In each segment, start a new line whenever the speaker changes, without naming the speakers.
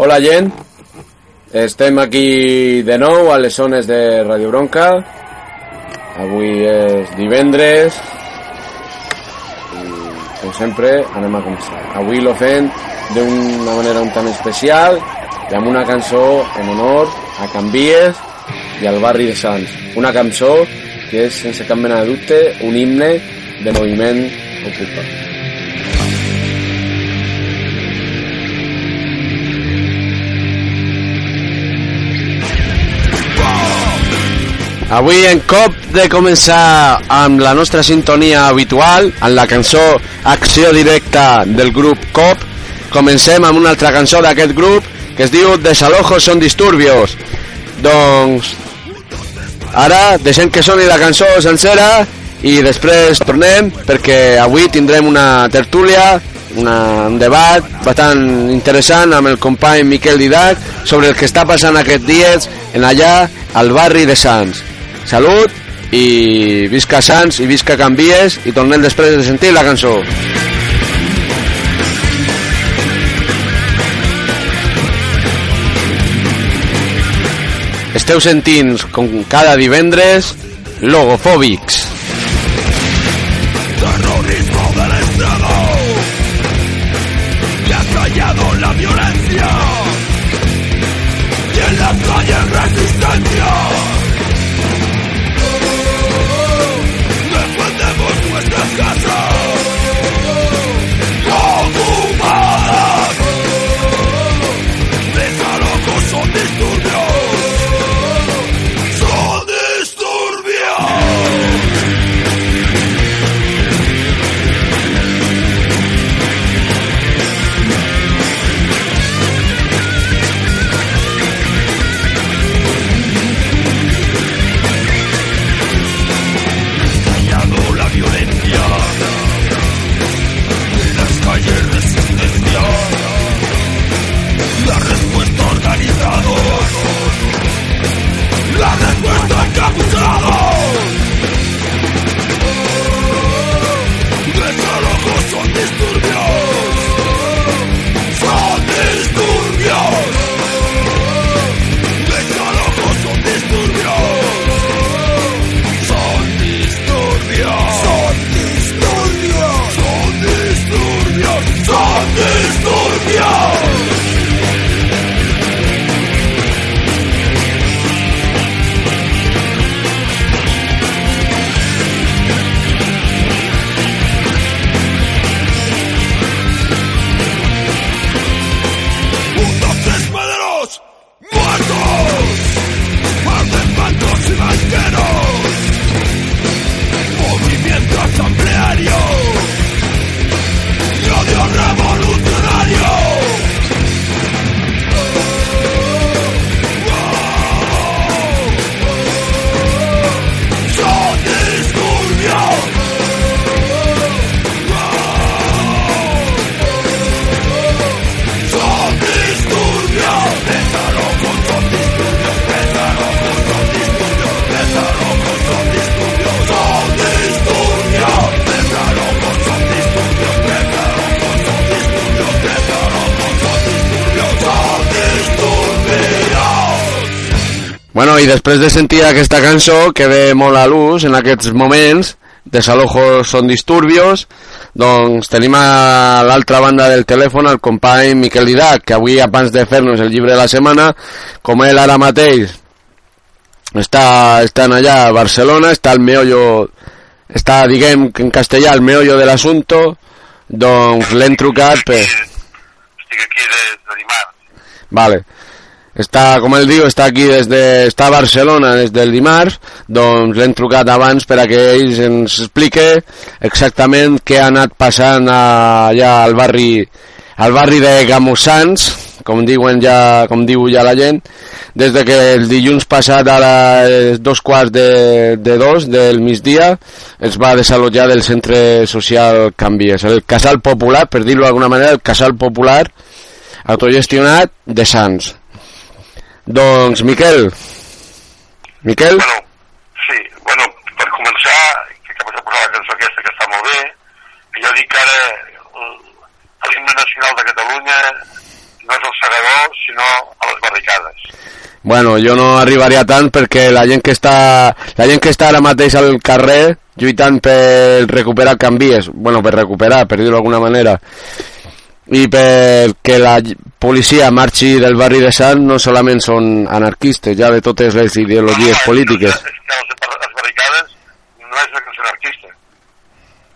Hola gent, estem aquí de nou a les zones de Radio Bronca. Avui és divendres i com sempre anem a començar. Avui lo fem d'una manera un tant especial i amb una cançó en honor a Canvies i al barri de Sants. Una cançó que és sense cap mena de dubte un himne de moviment ocupat. Avui en cop de començar amb la nostra sintonia habitual, amb la cançó Acció Directa del grup COP, comencem amb una altra cançó d'aquest grup que es diu Desalojos son disturbios. Doncs ara deixem que soni la cançó sencera i després tornem perquè avui tindrem una tertúlia una, un debat bastant interessant amb el company Miquel Didac sobre el que està passant aquests dies en allà al barri de Sants. Salut i visca Sants i visca Canvies i tornem després de sentir la cançó. Esteu sentint, com cada divendres, Logofòbics. I després de sentir aquesta cançó, que ve molt a l'ús en aquests moments, desalojos són disturbios, doncs tenim a l'altra banda del telèfon el company Miquel Didac, que avui, abans de fer-nos el llibre de la setmana, com ell ara mateix està, estan allà a Barcelona, està el meollo, està, diguem, en castellà, el meollo de l'assunto, doncs l'hem trucat per...
Estic aquí de, de dimarts.
Vale. Està, com ell diu, està aquí des de, està a Barcelona des del dimarts, doncs l'hem trucat abans per a que ell ens explique exactament què ha anat passant allà al barri, al barri de Gamussans, com diuen ja, com diu ja la gent, des de que el dilluns passat a les dos quarts de, de dos del migdia es va desallotjar del centre social Canvies, el casal popular, per dir-ho d'alguna manera, el casal popular autogestionat de Sants. Doncs, Miquel. Miquel?
Bueno, sí, bueno, per començar, que acabes de posar la cançó aquesta que està molt bé, que jo dic que ara l'himne nacional de Catalunya no és al segador, sinó a les barricades.
Bueno, jo no arribaria tant perquè la gent que està, la gent que està ara mateix al carrer lluitant per recuperar canvies, bueno, per recuperar, per dir-ho d'alguna manera, i perquè la policia marxi del barri de Sant no solament són anarquistes, ja de totes les ideologies polítiques.
Que les, barricades no és una cançó anarquista.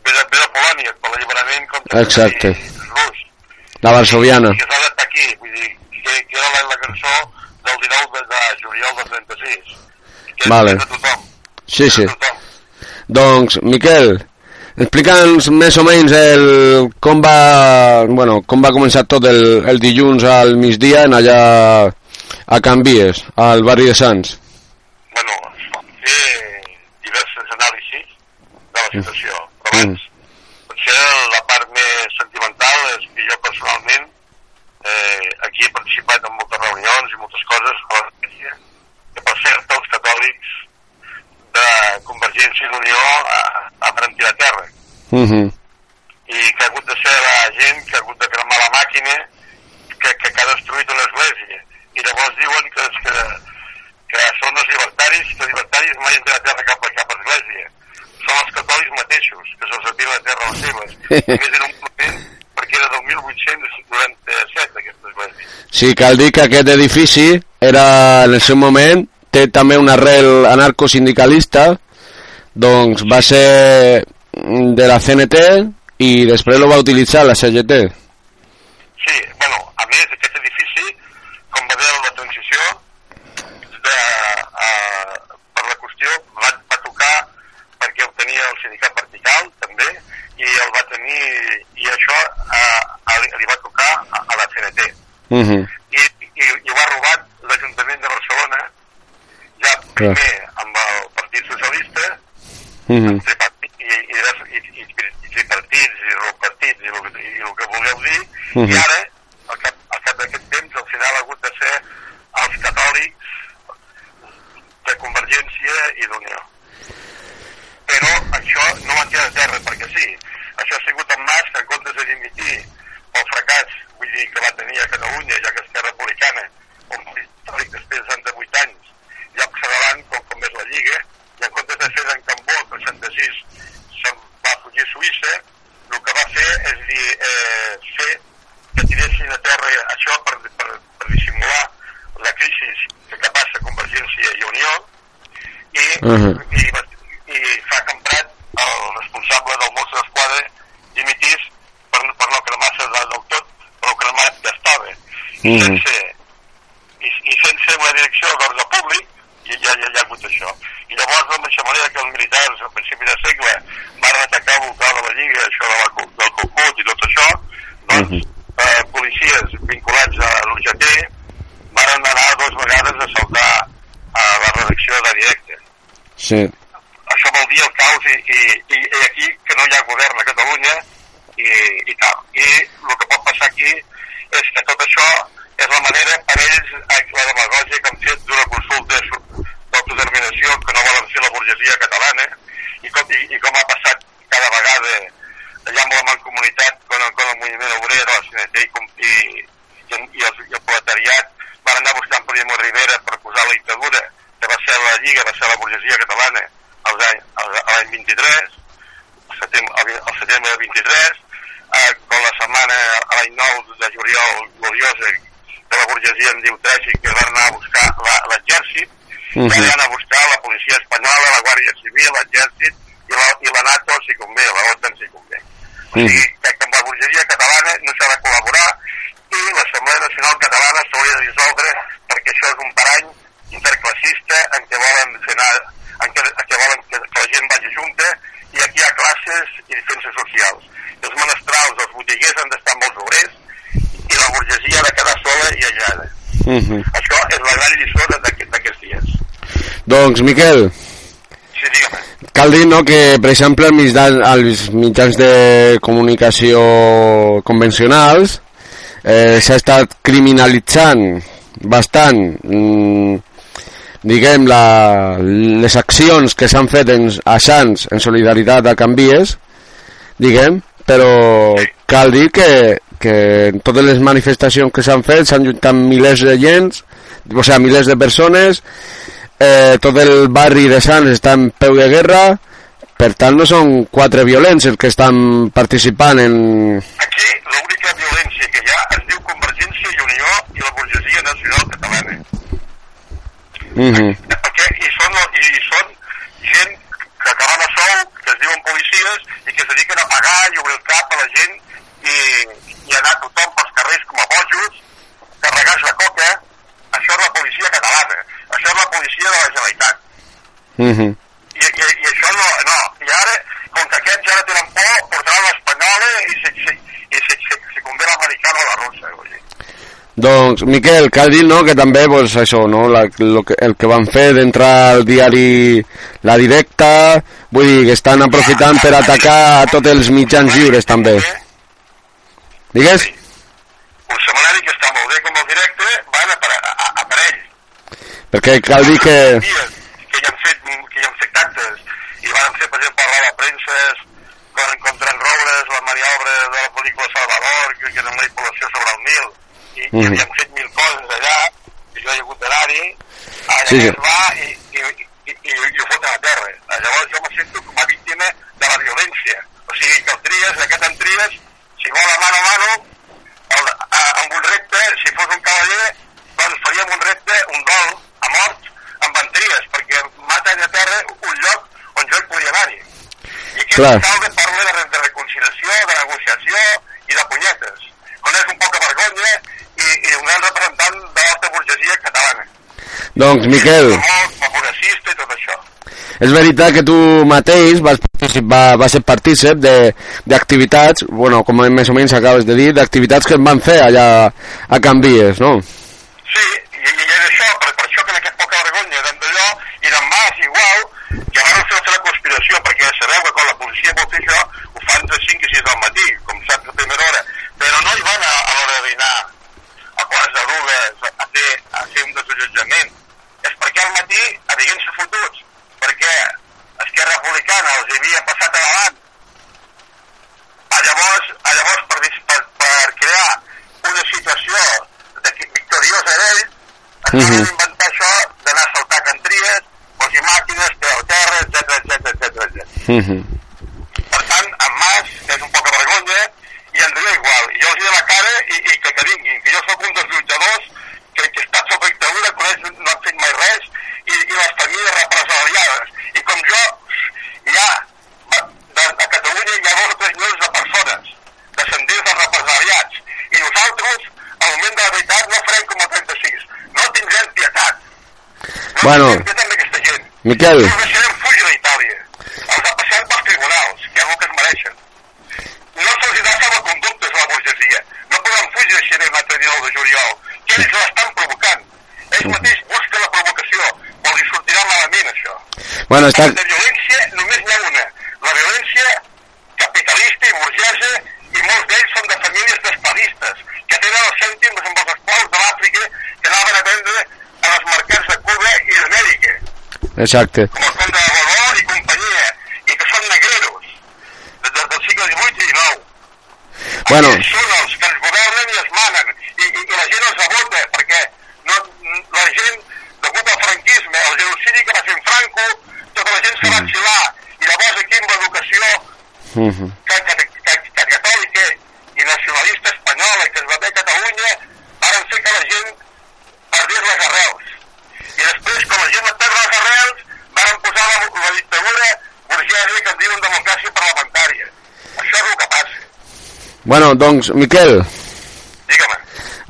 Ve de, ve de Polònia, per l'alliberament contra
Exacte.
rus.
La varsoviana.
I que s'ha d'estar aquí, vull dir, que, que era la, la cançó del 19 de, de juliol del 36. Que
Vale.
és de tothom.
Sí, sí.
tothom.
Doncs, Miquel, explica'ns més o menys el, com, va, bueno, com va començar tot el, el dilluns al migdia en allà a Canvies, al barri de Sants.
Bueno, van fer diverses anàlisis de la situació. Però
Mm.
abans, potser la part més sentimental és que jo personalment eh, aquí he participat en moltes reunions i moltes coses a l'Església, que per cert els catòlics de Convergència i Unió eh, han rentit la terra.
Uh -huh.
i que ha hagut de ser la gent que ha hagut de cremar la màquina que, que, que ha destruït una església. I llavors diuen que, que, que són els llibertaris que els llibertaris mai han tirat terra cap a cap església. Són els catòlics mateixos que se'ls ha tirat la terra a les seves. A més era un moment perquè era del 1897 aquesta església.
Sí, cal dir que aquest edifici era, en el seu moment, té també una arrel anarcosindicalista, doncs va ser de la CNT i després lo va utilitzar la CGT.
Sí, bueno, a més, aquest edifici, com va veure la transició, de, uh, per la qüestió, va, va tocar perquè ho tenia el sindicat vertical, també, i el va tenir, i això uh, li, li va tocar a, a la CNT.
Uh -huh.
I, i, i ho ha robat l'Ajuntament de Barcelona, ja primer amb el Partit Socialista,
Uh -huh.
tripartit, i, i, i, i, i tripartits i partits i que- i el que vulgueu dir,
Mhm.
i ara, al cap, al cap d'aquest temps, al final ha hagut de ser els catòlics de Convergència i d'Unió. Però això no tirar a terra perquè sí. Això ha sigut en Mas que en comptes de dimitir pel fracàs, vull dir, que va tenir a Catalunya, ja que Esquerra Republicana, un partit històric després de 68 anys, llocs davant com, com és la Lliga, i en comptes de fer d'en Cambó, que el 66 se'n va fugir a Suïssa, el que va fer és dir, eh, fer que tiressin a terra això per, per, per dissimular la crisi que, que passa a Convergència i Unió i,
Mhm.
i, va- i s'ha comprat el responsable del Mosso d'Esquadra dimitís per, per no cremar-se de- del tot, per no cremar que estava. I,
Mhm.
sense, i, i sense una direcció d'ordre públic, i ja, ja, ja hi ha hagut això. I llavors, de la mateixa manera que els militars al principi de segle van atacar el vocal de la Lliga, això de la, del Cucut i tot això, doncs,
Mhm.
eh, policies vinculats a l'UGT van anar dues vegades a saltar a la redacció de directe.
Sí.
Això vol dir el caos i, i, i, i aquí que no hi ha govern a Catalunya i, i tal. I el que pot passar aquí és que tot això és la manera per ells, eh, la demagògia que han fet d'una consulta su- d'autodeterminació que no volen fer la burgesia catalana i com, i, i com ha passat cada vegada allà amb la mancomunitat con, el- con el moviment obrer de la CNT i, com- i, i, i, el, i el proletariat van anar buscant Primo Rivera per posar la dictadura que va ser la Lliga, va ser la burgesia catalana als any- als- a l'any 23 al setembre, al vi- al setembre del 23 eh, com la setmana a l'any 9 de juliol gloriosa que la burgesia en diu tràgic que van anar a buscar la- l'exèrcit
Mhm.
que van anar a buscar la policia espanyola, la Guàrdia Civil, l'exèrcit i la, i la NATO si convé, la OTAN si convé. Sigui, que amb la burgesia catalana no s'ha de col·laborar i l'Assemblea Nacional Catalana s'hauria de dissoldre perquè això és un parany interclassista en què volen fer anar, en què, en què volen que, que la gent vagi junta i aquí hi ha classes i defenses socials. Els menestrals, els botiguers han d'estar amb els obrers i la burgesia ha de quedar sola i aïllada.
Uh -huh.
Això és la gran lliçó d'aquests dies.
Doncs, Miquel. Cal dir no, que, per exemple, els mitjans, els mitjans de comunicació convencionals eh, s'ha estat criminalitzant bastant mm, diguem la, les accions que s'han fet en, a Sants en solidaritat a Canvies diguem, però cal dir que que en totes les manifestacions que s'han fet s'han juntat milers de gens, o sigui, milers de persones, eh, tot el barri de Sants està en peu de guerra, per tant no són quatre violents els que estan participant en...
Aquí l'única violència que hi ha es diu Convergència i Unió i la burgesia nacional catalana.
Mm -hmm.
Perquè hi són, i són gent que acaben a sou, que es diuen policies i que es dediquen a pagar i obrir el cap a la gent i, i anar tothom pels carrers com a bojos, carregar-se de coca. Això és la policia catalana. Això és la policia de la Generalitat.
Mm -hmm.
I, i, i això no, no. I ara, com que aquests no tenen por, portaran l'espanyola i se, se, i se, se, se convé l'americana o la russa. Vull dir.
Doncs, Miquel, cal dir no, que també pues, això, no, la, lo que, el que van fer d'entrar al diari La Directa, vull dir que estan aprofitant per atacar a tots els mitjans lliures també. Digues?
Un setmanari que està molt bé com el directe, van a, parell.
Perquè cal dir que...
Que hi han fet, que hi han fet actes i van fer, per exemple, a la premsa con, contra en Robles, la maniobra de la pel·lícula Salvador, que, que és una manipulació sobre el Nil, i, mm. i
Mhm.
havien fet mil coses allà, i jo he hagut d'anar-hi, allà
Sí, sí.
es va i, i, i, i, i ho foten a terra. Llavors jo me sento com a víctima de la violència. O sigui que el Tries, aquest en Tries, si vol a mano a mano, el, a, amb un repte, si fos un cavaller, doncs faríem un repte, un dol a mort amb en Tries, perquè mata allà a terra un lloc on jo hi podia anar-hi. I que
Clar.
Calve parla de, de reconciliació, de negociació i de punyetes. Quan és un poca vergonya i, i un gran representant de l'alta burgesia catalana.
Doncs, Miquel,
progressista i tot això.
és veritat que tu mateix vas, participar, vas ser partícip de- d'activitats, bueno, com més o menys acabes de dir, d'activitats que es van fer allà a Canvies, no?
Sí, i, i és això, per, per això que en aquest poca vergonya d'en d'allò i d'en Mas igual, que van fer la conspiració, perquè sabeu que quan la policia vol fer això, ho fan de 5 i 6 del matí, com saps a primera hora, però no hi van a, a l'hora de dinar, a quarts de dues, a fer, a fer un desallotjament. És perquè al matí havien-se fotuts, perquè Esquerra Republicana els havia passat a davant. A llavors, a llavors per, per, per crear una situació de, que- victoriosa d'ell, es van
Mhm.
inventar això d'anar a saltar cantries, posi màquines, treu terra, etc etc etc etc.
Mm -hmm.
Per tant, en Mas, que és un poca vergonya, i en Andreu igual. Jo els diré la cara i, i que te vinguin, que jo sóc un dels lluitadors que, que estat sota dictadura, ells no han fet mai res, i, i les famílies represaliades. I com jo, hi ha, de, a Catalunya hi ha dos o tres milions de persones, descendents dels represaliats. I nosaltres, al moment de la veritat, no farem com el 36. No tindrem pietat. No
Bueno.
tindrem pietat amb aquesta gent.
Miquel.
No els deixarem fugir d'Itàlia. Els ha passat pels tribunals, que és el que es mereixen. No se'ls dà salvaconductes a la burgesia. No poden fugir de Xenès l'altre dia el de juliol. Que ells l'estan provocant. Ells mateix busquen la provocació. O li sortirà malament, això.
Bueno, està...
De violència només n'hi ha una. La violència capitalista i burgesa i molts d'ells són de famílies d'estadistes que tenen els cèntims amb els esclaus de l'Àfrica que anaven a vendre a les mercats de Cuba i d'Amèrica
Exacte.
com el Conde de Godó i companyia, i que són negreros, de, de, del segle XVIII i XIX.
Bueno
són els que ens governen i es manen, i, i, i la gent els vota, perquè no, la gent, degut al franquisme, al genocidi que va fer en Franco, tota la gent se va exilar, i llavors aquí amb l'educació
Mm -hmm.
que, que, que, que catòlica i nacionalista espanyola que es va fer a Catalunya van fer que la gent perdés les arrels. I després, com la gent va perdre les arrels, van posar la, la dictadura burgesa que en diuen democràcia parlamentària. Això és el que passa.
Bueno, doncs, Miquel,
Digue-me.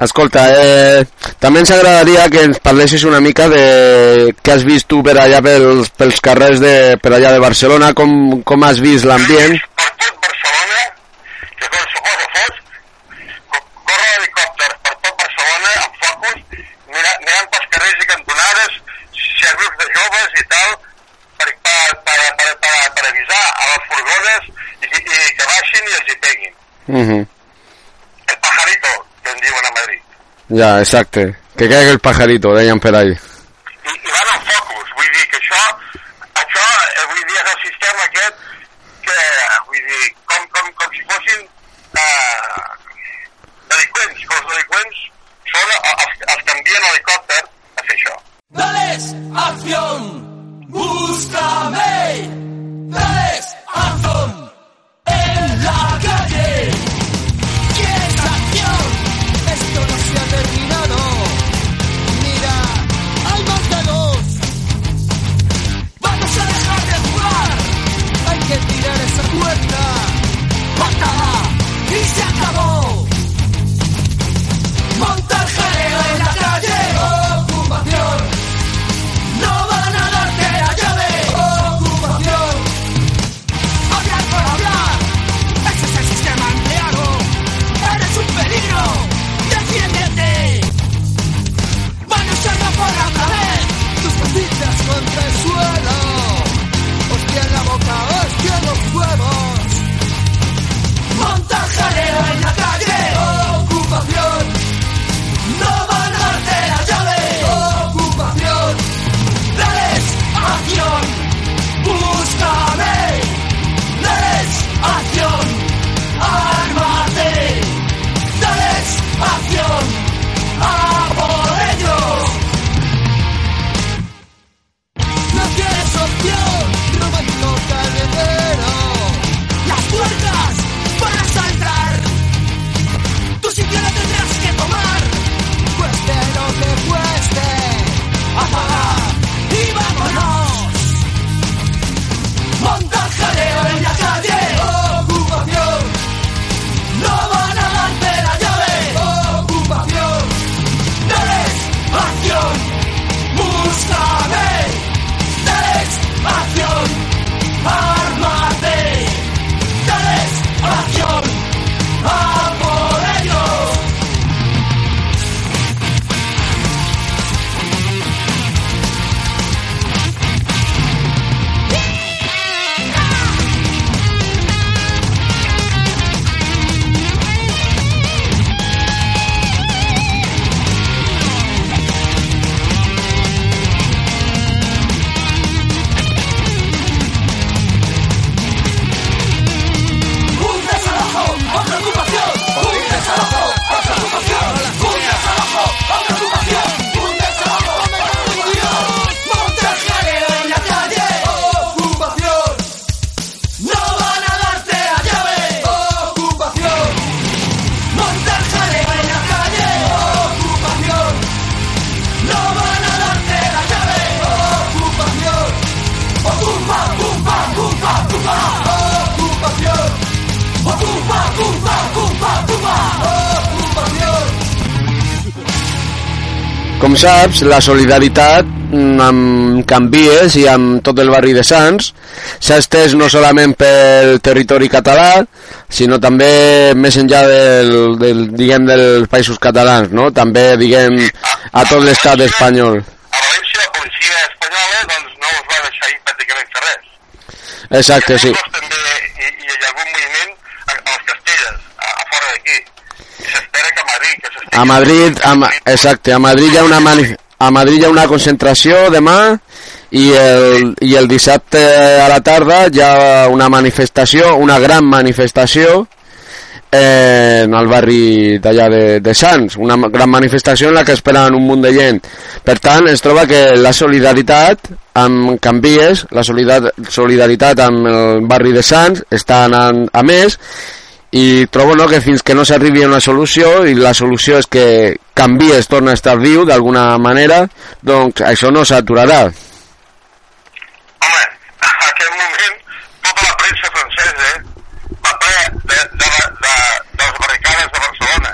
escolta, eh, també ens agradaria que ens parlessis una mica de què has vist tu per allà pels, pels carrers de, per allà de Barcelona, com, com has vist l'ambient.
Per tot Barcelona, que quan se posa fosc, co- corre helicòpters per tot Barcelona amb focus, mira, mirant pels carrers i cantonades, si hi ha grups de joves i tal, per, per, per, per, per, per avisar a les furgones i, i que baixin i els hi peguin.
Mm -hmm.
El pajarito, que en diuen a Madrid.
Ja, exacte. Que caiga el pajarito, deien per ahí. Saps, la solidaritat mm, amb Canvies i amb tot el barri de Sants s'ha estès no solament pel territori català, sinó també més enllà del, del, diguem, dels països catalans, no? també diguem, a tot l'estat espanyol.
A València la policia espanyola doncs, no us va deixar ir pràcticament fer res.
Exacte, sí.
També hi, hi ha algun moviment a, a les Castelles, a, a fora d'aquí. I s'espera que a Madrid, que s'estigui...
A Madrid, a, exacte, a Madrid hi ha una a Madrid hi ha una concentració demà i el, i el dissabte a la tarda hi ha una manifestació, una gran manifestació eh, en el barri d'allà de, de Sants, una gran manifestació en la que esperen un munt de gent. Per tant, es troba que la solidaritat amb Canvies, la solidar solidaritat amb el barri de Sants està anant a més i trobo no, que fins que no s'arribi a una solució i la solució és que Canvies torna a estar viu d'alguna manera, doncs això no s'aturarà.
Home, a aquest moment, tota la premsa francesa va ple de, de, de, de les barricades de Barcelona,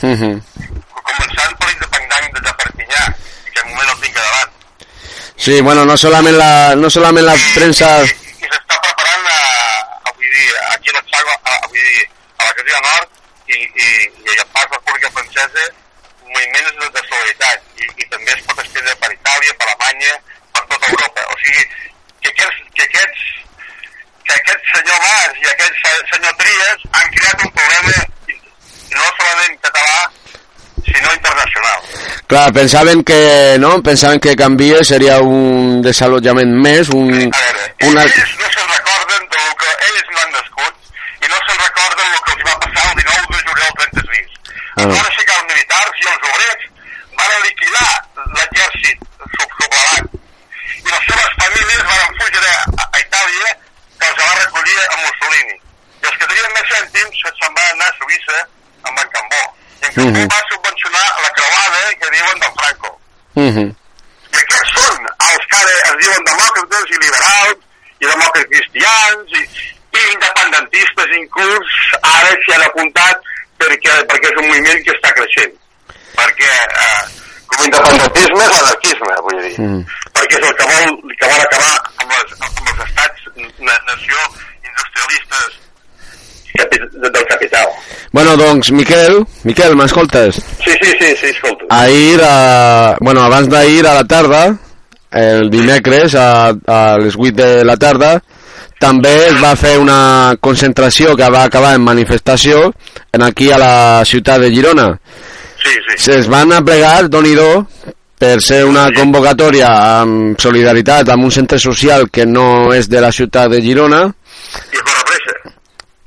Uh -huh.
començant per l'independent de Perpinyà, que en moment el tinc davant.
Sí, bueno, no solament la, no solament la premsa...
I, i s'està preparant a, a, vull a la Casilla Nord i, i, i a la República Francesa moviments de, de solidaritat i, i també es pot estendre per Itàlia, per Alemanya, per tota Europa. O sigui, que aquests, que aquests, que aquest senyor Mas i aquest se- senyor Trias han creat un problema no solament català, sinó internacional.
Clar, pensaven que, no? Pensaven que Canvies seria un desallotjament més, un...
A veure,
una...
ells no se'n recorden del que ells no han nascut i no se'n recorden el que els va passar el 19 de juliol 36.
Ah.
Es van aixecar els militars i els obrers van liquidar l'exèrcit sub sublevat i les seves famílies van fugir a, a Itàlia que els va recollir a Mussolini. I els que tenien més cèntims se- se'n van anar a Suïssa amb en Cambó. I en Cambó
Mhm.
va subvencionar la creuada que diuen del Franco.
Uh -huh.
I aquests són els que ara es diuen demòcrates i liberals i demòcrates cristians i, i independentistes inclús ara s'hi han apuntat perquè, perquè és un moviment que està creixent. Perquè eh, com independentisme és l'anarquisme vull dir.
Mm.
perquè és el que vol, que vol acabar amb, les, amb els estats na, nació industrialistes del capital.
Bueno, doncs, Miquel, Miquel, m'escoltes?
sí, sí, sí, sí, escolta
Ahir, a, bueno, abans d'ahir a la tarda, el dimecres a, a les 8 de la tarda, també es va fer una concentració que va acabar en manifestació en aquí a la ciutat de Girona.
sí, sí,
Se'ls van aplegar, doni do, per ser una convocatòria amb solidaritat amb un centre social que no és de la ciutat de Girona.
I a corre pressa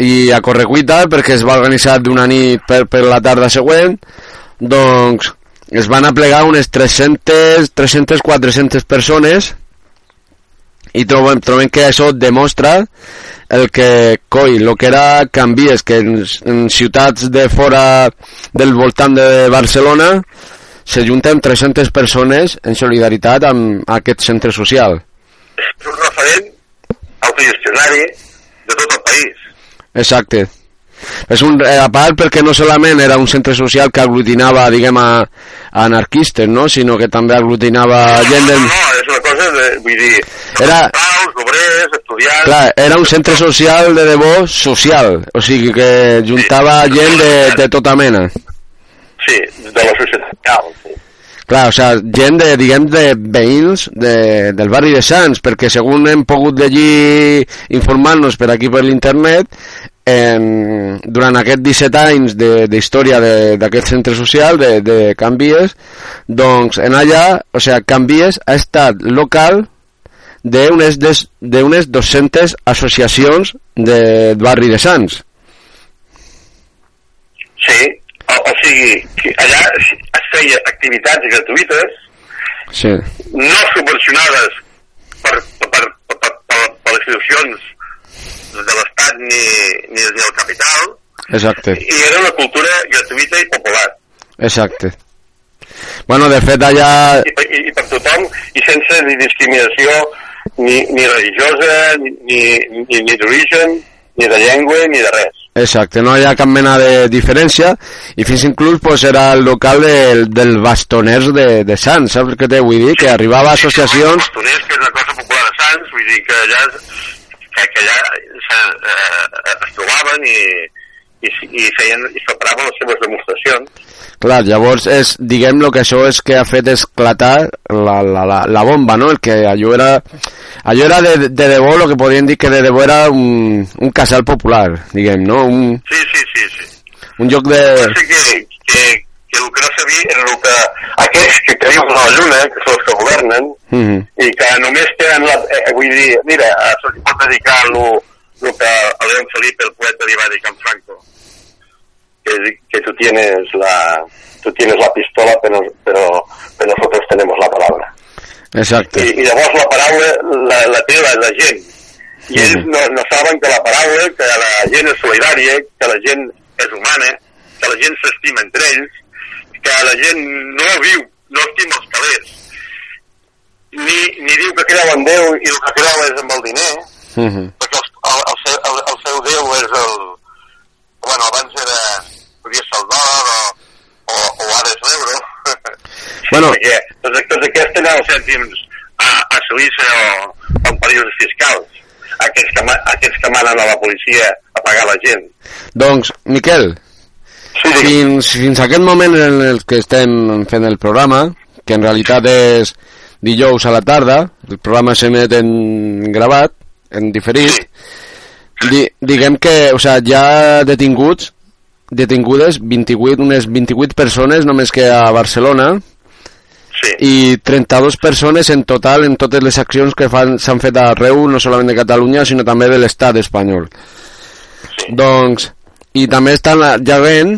i a Correcuita perquè es va organitzar d'una nit per, per la tarda següent doncs es van aplegar unes 300 300-400 persones i trobem, trobem que això demostra el que, coi, el que era Canvies, que en, en ciutats de fora del voltant de Barcelona se junten 300 persones en solidaritat amb aquest centre social.
és un referent autogestionari de tot el país.
Exacte. És un, eh, a part perquè no solament era un centre social que aglutinava, diguem, a, a anarquistes, no? sinó que també aglutinava gent del...
no, no, és una cosa, de, vull dir,
Era-
Paus, obrers, estudiants...
Clar, era un centre social de debò social, o sigui que juntava gent de, de tota mena.
Sí, de la societat real, sí.
Clar, o sigui, gent de, diguem, de veïns de, del barri de Sants, perquè segons hem pogut llegir informant-nos per aquí per l'internet, en, durant aquests 17 anys de- d'història de- d'aquest centre social, de, de Canvies, doncs en allà, o sigui, Canvies ha estat local d'unes des- d'unes 200 associacions de barri de Sants.
Sí, o, o sigui, allà es feia activitats gratuïtes,
Sí,
no subvencionades per, per, per, per, per, per les institucions de l'Estat ni, ni, ni del capital,
exacte,
i era una cultura gratuïta i popular.
exacte. Bueno, de fet allà
i, i, i per tothom i sense ni discriminació ni, ni religiosa ni, ni, ni, d'origen ni de llengua ni de res
Exacte, no hi ha cap mena de diferència i fins inclús pues, era el local del, del bastoners de, de Sants, saps què te vull dir? Que arribava a associacions...
Els bastoners, que és una cosa popular a Sants, vull dir que allà, que, que allà se, eh, es trobaven i, i, i feien i preparaven les seves demostracions.
Clar, llavors és, diguem lo que això és que ha fet esclatar la, la, la, la bomba, no? El que allò era, allò era de, de debò, lo que podríem dir que de debò era un, un casal popular, diguem, no? Un,
Sí, sí, sí, sí.
un lloc de...
Pensa que, que, que el que no sabia era el que aquests que creuen a la lluna, que són els que governen,
Mm -hmm.
i que només tenen la... Eh, vull dir, mira, li pot dedicar lo, lo que a León Felipe, el poeta, li va dir a Can Franco, que, que tú tienes la tú tienes la pistola, pero, pero, pero nosotros tenemos la palabra.
Exacte.
I, i llavors la paraula la, la té la, la gent. I ells no, no saben que la paraula, que la gent és solidària, que la gent és humana, que la gent s'estima entre ells, que la gent no viu, no estima els calés, ni, ni diu que creu en Déu i el que creu és amb el diner,
Mm -hmm.
perquè el, el, el, seu, el, el seu Déu és el... Bueno, abans era... Podia ser el dòlar o, o, o ara és l'euro.
Bueno.
perquè tots, tots aquests tenen els cèntims a, a Suïssa o, o en paradisos fiscals. Aquests que, aquests que manen a la policia a pagar la gent.
Doncs, Miquel,
Sí, sí.
fins, fins a aquest moment en el que estem fent el programa, que en realitat és dijous a la tarda, el programa s'emet en gravat, en diferit, di, diguem que o sea, hi ha detinguts, detingudes 28, unes 28 persones només que a Barcelona
sí.
i 32 persones en total en totes les accions que s'han fet arreu, no solament de Catalunya, sinó també de l'estat espanyol.
sí.
Doncs, i també estan ja havent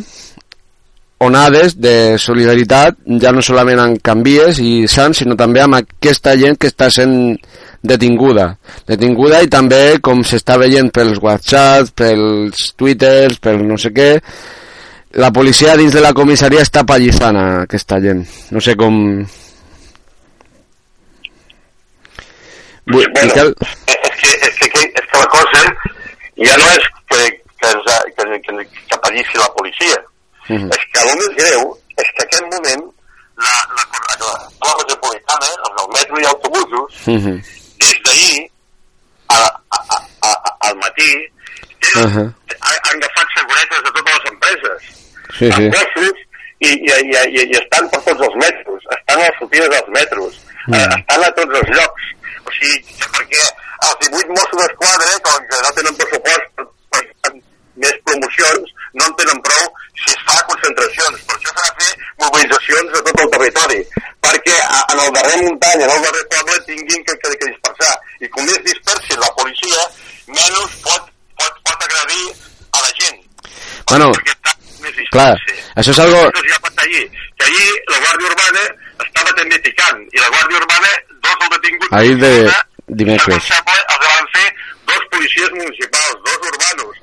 onades de solidaritat, ja no solament amb Canvies i Sants, sinó també amb aquesta gent que està sent detinguda. Detinguda i també, com s'està veient pels whatsapps, pels twitters, pel no sé què, la policia dins de la comissaria està pallissant aquesta gent. No sé com... Vull,
bueno,
Miquel?
és que, és, que, és que la cosa ja no és que, que, ens, ha- que, que, que pallissi la policia.
Mhm.
És que el més greu és que en aquest moment la, la, la, la, la metropolitana, els del metro i autobusos,
Mhm.
des d'ahir al matí tenen,
Ahà.
han, han agafat seguretes de totes les empreses
Sí, sí.
amb gossos i, i, i, i, i estan per tots els metros estan a les sortides dels metros
Mm.
eh, estan a tots els llocs o sigui, perquè els 18 Mossos d'Esquadra com que no tenen pressupost més promocions no en tenen prou si es fa concentracions. Per això s'ha de fer mobilitzacions a tot el territori perquè a, en el darrer muntanya, en el darrer poble tinguin que, que, que dispersar. I com més dispersi la policia menys pot, pot, pot agredir a la gent.
Bueno, clar, això és algo-
ja ahir, que ahir la Guàrdia Urbana estava també picant, i la Guàrdia Urbana, dos dels detinguts...
Ahir de dimecres.
els van fer dos policies municipals, dos urbanos,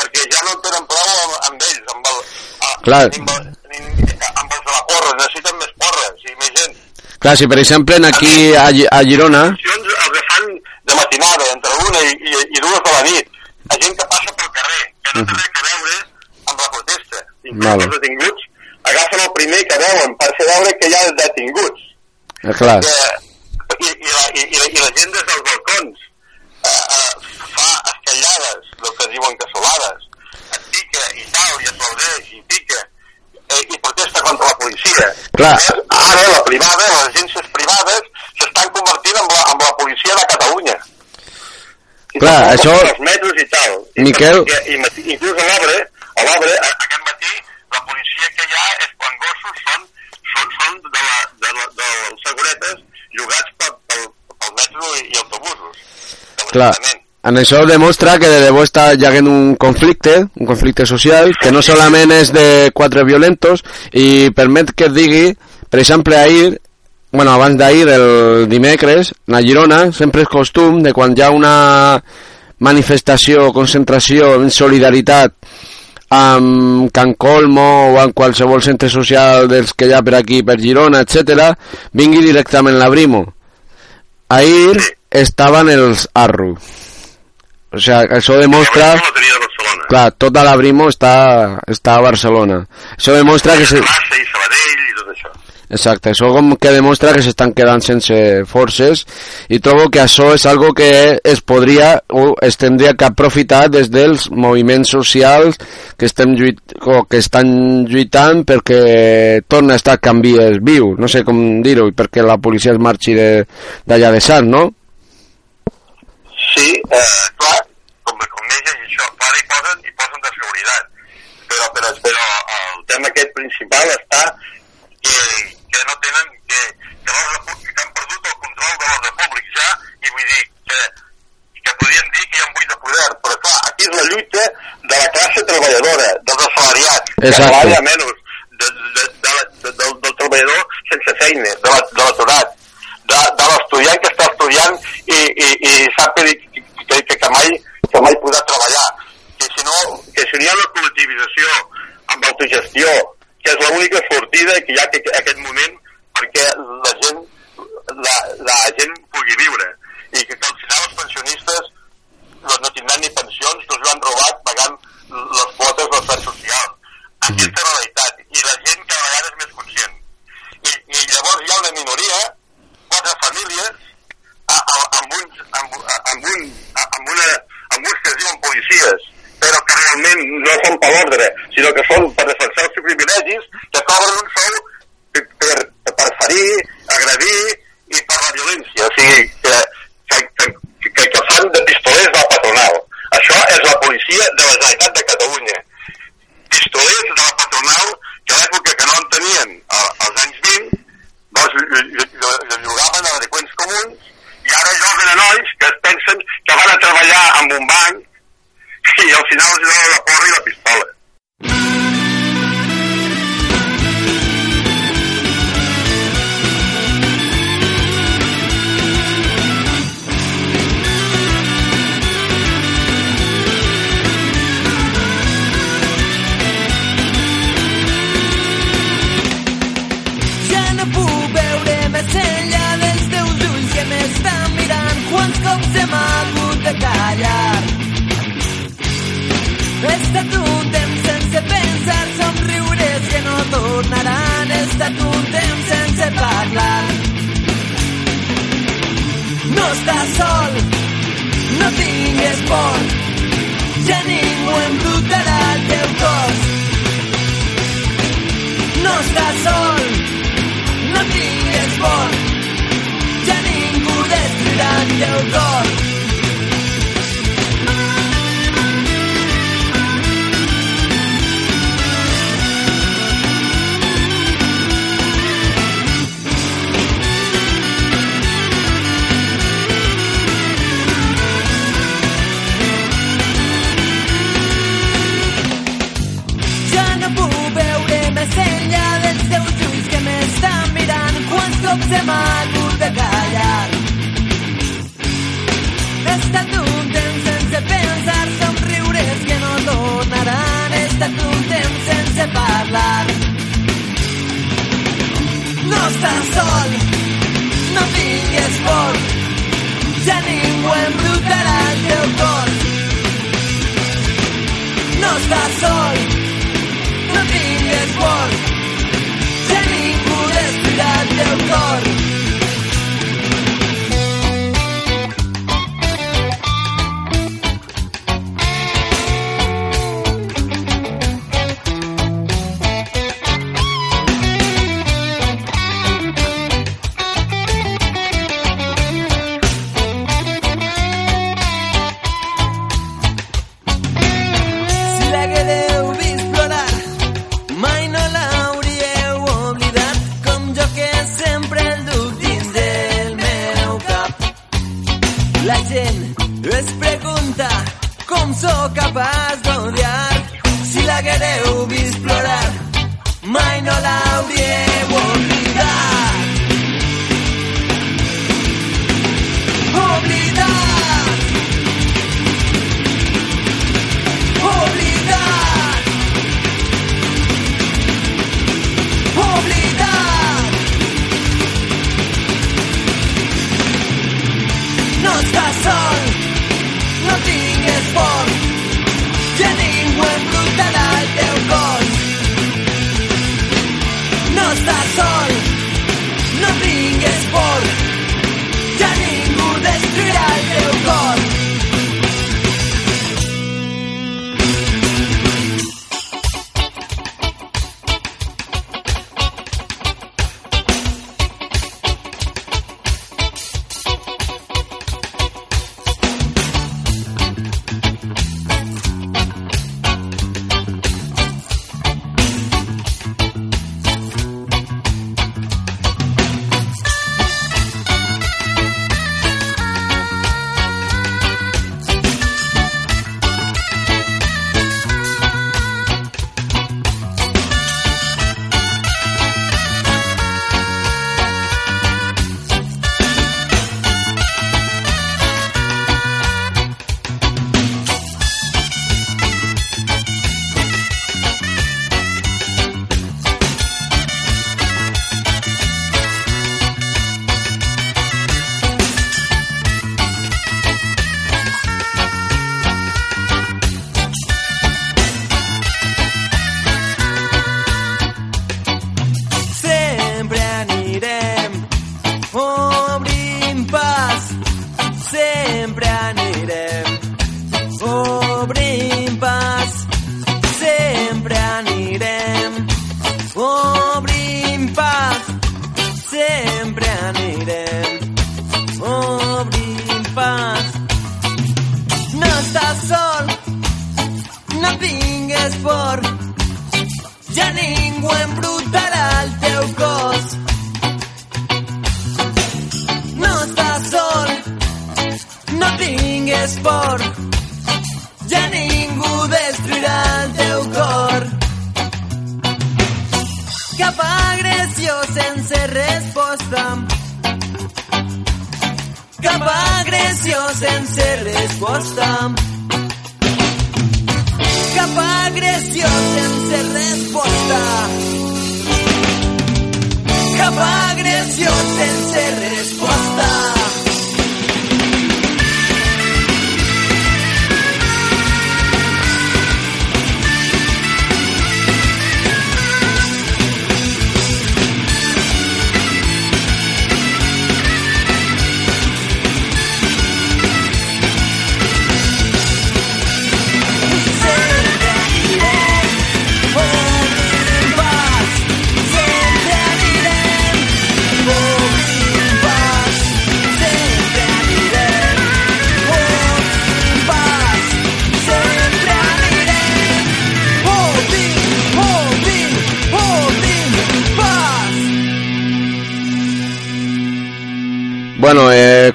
perquè ja no en tenen prou amb, amb ells, amb, el, a,
Clar.
Amb, amb els de la porra, necessiten més porres i més gent.
Clar, si per exemple aquí a, a Girona...
Els que fan de matinada, entre una i, i, i dues de la nit, a gent que passa pel carrer, que no té res a veure amb la protesta. Inclús els detinguts agafen el primer que veuen per fer veure que hi ha detinguts.
Eh, clar,
Que, i, i, la, i, i, la, I la gent des dels balcons eh, eh, fa escallades, el que diuen cassolades, et pica i tal, i aplaudeix i pica, eh, i protesta contra la policia.
Clar.
Eh, Ara la privada, les agències privades, s'estan convertint en la, en la policia de Catalunya. I
Clar, això-
Els metros i tal. I
Miquel-
perquè- I, mati- inclús a l'obra, a l'obra, a- aquest matí, la policia que hi ha és quan gossos són, són, són de, la, de, la, dels seguretes llogats pel, pel, pel metro i, i autobusos. de
clar. En això demostra que de debò està hi havent un conflicte, un conflicte social, que no solament és de quatre violentos, i permet que et digui, per exemple, ahir, bueno, abans d'ahir, el dimecres, a Girona, sempre és costum de quan hi ha una manifestació concentració en solidaritat amb Can Colmo o en qualsevol centre social dels que hi ha per aquí, per Girona, etc, vingui directament la Brimo. Ahir estaven els Arru. O sea, això demostra...
Barcelona.
Clar, tota la Brimo està, està a Barcelona. Això demostra que... Se...
Massa i Sabadell i tot això.
Exacte, això com que demostra que s'estan quedant sense forces i trobo que això és algo que es podria o es tindria que aprofitar des dels moviments socials que, estem lluit, o que estan lluitant perquè torna a estar canvies viu, no sé com dir-ho, perquè la policia es marxi de- d'allà de, de Sant, no?
Sí, eh, clar, com, com més és això, clar, hi posen, hi posen de seguretat. Però, però, però el tema aquest principal està que, que no tenen, que, que, que han perdut el control de l'ordre públic ja, i vull dir que, que podríem dir que hi ha un buit de poder, però clar, aquí és la lluita de la classe treballadora, dels assalariats, que treballa menys, de, de, de, de, del, del treballador sense feina, de la- de l'aturat, de, de l'estudiant que està estudiant i, i, i sap que, que, que, mai, que mai podrà treballar. Que si no, que si no hi ha una col·lectivització amb autogestió, que és l'única sortida que hi ha en aquest moment perquè la gent, la, la gent pugui viure i que, que al final els pensionistes doncs no tindran ni pensions, que els han robat pagant les quotes del Estat social. Aquesta és la realitat. I la gent cada vegada és més conscient. I, i llavors hi ha una minoria, quatre famílies, amb, uns, amb, amb, un, amb, una, amb uns que diuen policies, però que realment no són per l'ordre, sinó que són per defensar els seus privilegis, que cobren un sou per, per, per ferir, agredir i per la violència. O sigui, que, que, que, que, fan de pistolers del patronal. Això és la policia de la Generalitat de Catalunya. Pistolers de la patronal que a l'època que no en tenien als anys 20 doncs ll- ll- ll- llogaven a delinqüents comuns i ara lloguen a nois que es pensen que van a treballar amb un banc i al final els donen la porra i la pistola.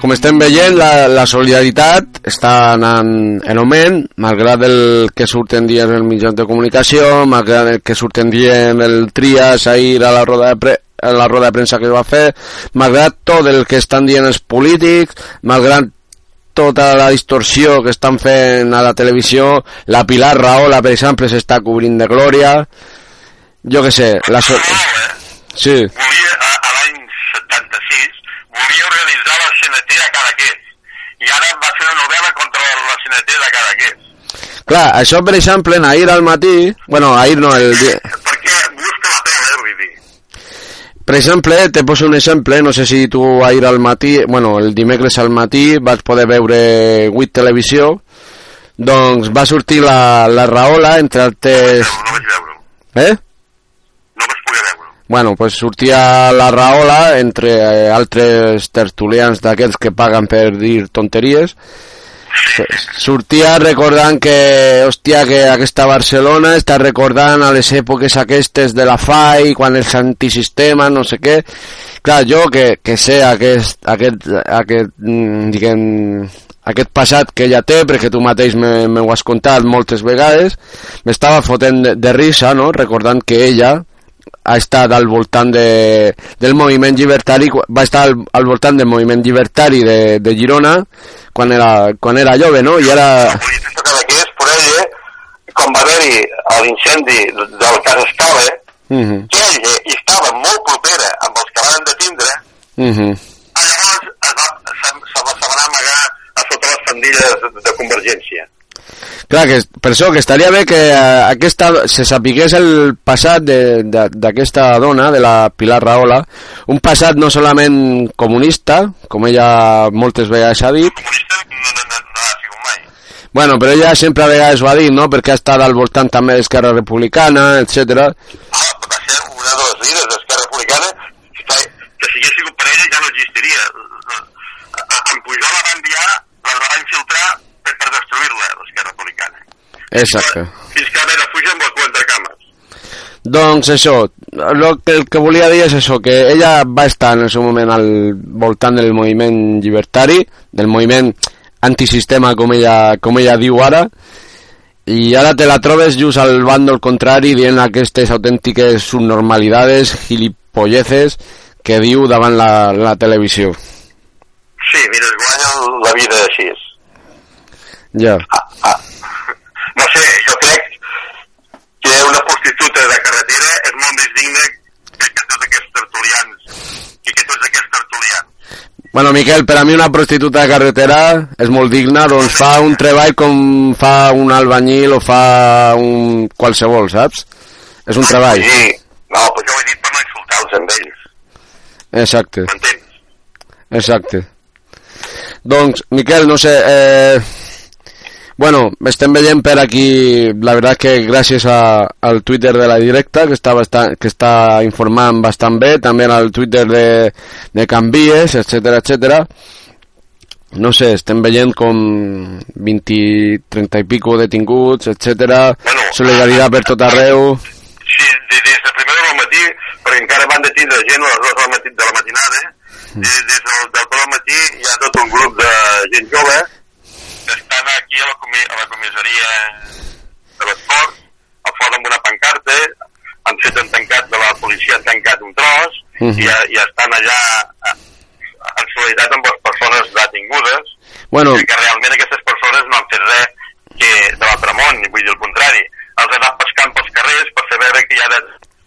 Com estem veient, la, la solidaritat està anant en augment, malgrat el que surten dient els mitjans de comunicació, malgrat el que surten dient el Trias ahir a la roda de, pre a la roda de premsa que es va fer, malgrat tot el que estan dient els polítics, malgrat tota la distorsió que estan fent a la televisió, la Pilar Rahola, per exemple, s'està cobrint de glòria, jo que sé, la so Sí,
volia, a, a l'any 76, volia organitzar la CNT a Cadaqués. I ara va fer una novel·la contra la CNT de Cadaqués.
clar, això per exemple, ahir al matí, bueno, ahir no, el dia,
Perquè busca la pena, eh, vull dir.
Per exemple, te poso un exemple, no sé si tu ahir al matí, bueno, el dimecres al matí vaig poder veure 8 televisió, doncs va sortir la, la Rahola entre altres...
No vaig veure-ho.
Eh?
No vaig poder veure-ho.
Bueno, pues sortia la Rahola entre eh, altres tertulians d'aquells que paguen per dir tonteries, sortia recordant que, hòstia, que aquesta Barcelona està recordant a les èpoques aquestes de la FAI, quan els antisistema, no sé què. Clar, jo que, que sé aquest, aquest, aquest, mm, diguem, aquest passat que ella té, perquè tu mateix me, me ho has contat moltes vegades, m'estava fotent de, de risa, no?, recordant que ella ha estat al voltant de, del moviment llibertari, va estar al, al voltant del moviment llibertari de, de Girona quan era, quan era jove, no? I ara...
De Cadaqués, per ella, quan va haver-hi l'incendi del cas Escala,
Uh -huh,
que ella estava molt propera amb els que van detindre,
uh -huh.
llavors es va, se, se, va, se a amagar a sota les pandilles de, de Convergència.
Clar, que per això que estaria bé que eh, aquesta, se sapigués el passat d'aquesta dona, de la Pilar Rahola, un passat no solament comunista, com ella moltes vegades ha dit,
Comunista no, no, no, no ha sigut mai.
bueno, però ella sempre a vegades ho ha dit, no?, perquè ha estat al voltant també d'Esquerra Republicana, etc.
Ah, va ser una de les líders d'Esquerra Republicana que, si hagués sigut per ella ja no existiria. En Pujol la va enviar, la va infiltrar per, per destruir-la, l'Esquerra Republicana.
Exacte.
Fins que de fugir amb el cul entre cames.
Doncs això, lo que, el que volia dir és això, que ella va estar en el seu moment al voltant del moviment llibertari, del moviment antisistema, com ella, com ella diu ara, i ara te la trobes just al bàndol contrari dient aquestes autèntiques subnormalidades, gilipolleces, que diu davant la, la televisió.
Sí, mira, es guanya la vida així.
Ja.
Ah, ah. No sé, jo crec que una prostituta de carretera és molt més digna que, tots aquests tertulians i que tots aquests tertulians.
Bueno, Miquel, per a mi una prostituta de carretera és molt digna, doncs fa un treball com fa un albanyil o fa un qualsevol, saps? És un treball.
Sí, no, però jo ho he dit per no insultar-los amb ells,
Exacte,
m'entens?
exacte. Doncs, Miquel, no sé, eh, Bueno, estem veient per aquí, la veritat que gràcies a, al Twitter de la directa, que està, bastant, que està informant bastant bé, també al Twitter de, de Canvies, etc etc. No sé, estem veient com 20, 30 i pico detinguts, etc.
Bueno,
Solidaritat per tot arreu.
Sí, de- des de primera del matí, perquè encara van detindre gent a les dues del matí, de la matinada, des, des del, del matí hi ha tot un grup de gent jove estan aquí a la, comi a la comissaria de l'esport, a fora amb una pancarta, han fet un tancat de la policia, han tancat un tros,
Mhm.
i, i estan allà en solidaritat amb les persones detingudes,
Bueno,
que realment aquestes persones no han fet res que de l'altre món, vull dir el contrari. Els han anat pescant pels carrers per fer veure que hi ha, de,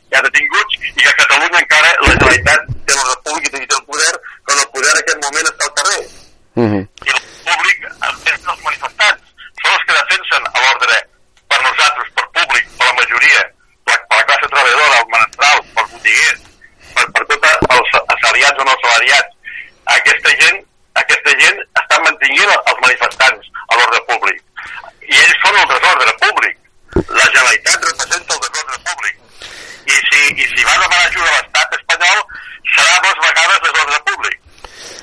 hi ha detinguts i que a Catalunya encara la Generalitat té la república i té el poder, quan el poder en aquest moment està al carrer.
uh -huh.
I públic és els manifestants. Són els que defensen l'ordre per nosaltres, per públic, per la majoria, per, per la classe treballadora, els menestrals, pels botiguers, per, per tots els assalariats o no assalariats. Aquesta gent, aquesta gent està mantenint els manifestants a l'ordre públic. I ells són el desordre públic. La Generalitat representa el desordre públic. I si, i si va demanar ajuda a l'estat espanyol, serà dues vegades desordre públic.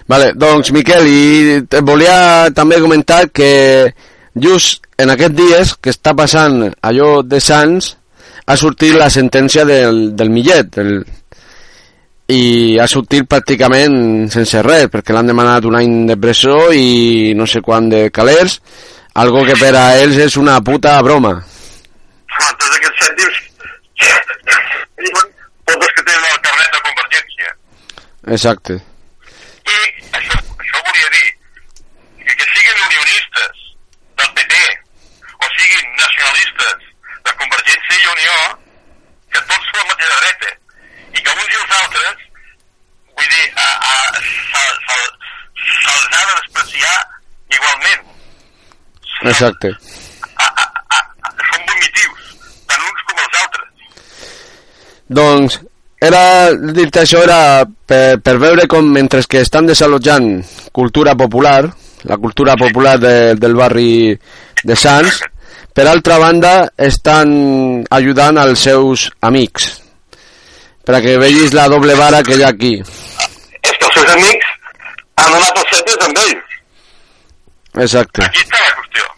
Vale, doncs Miquel, i et volia també comentar que just en aquests dies que està passant allò de Sants ha sortit la sentència del, del Millet el, i ha sortit pràcticament sense res perquè l'han demanat un any de presó i no sé quant de calés algo que per a ells és una puta broma.
Tots aquests cèntims diuen tots els que tenen el carnet de convergència.
exacte
I això, això volia dir que, que siguin unionistes del PP o siguin nacionalistes de Convergència i Unió, que tots són la mateixa dreta i que uns i els altres, vull dir, a, a, se'ls se, se, se ha de despreciar igualment.
Exacte
A, a, a, a, són vomitius, tant uns com els altres.
Doncs era dir-te això era per, per veure com mentre que estan desallotjant cultura popular, la cultura popular de, del barri de Sants, per altra banda estan ajudant als seus amics perquè vegis la doble vara que hi ha aquí.
és que els seus amics han donat els cèntims amb ells.
Exacte.
Aquí està la qüestió.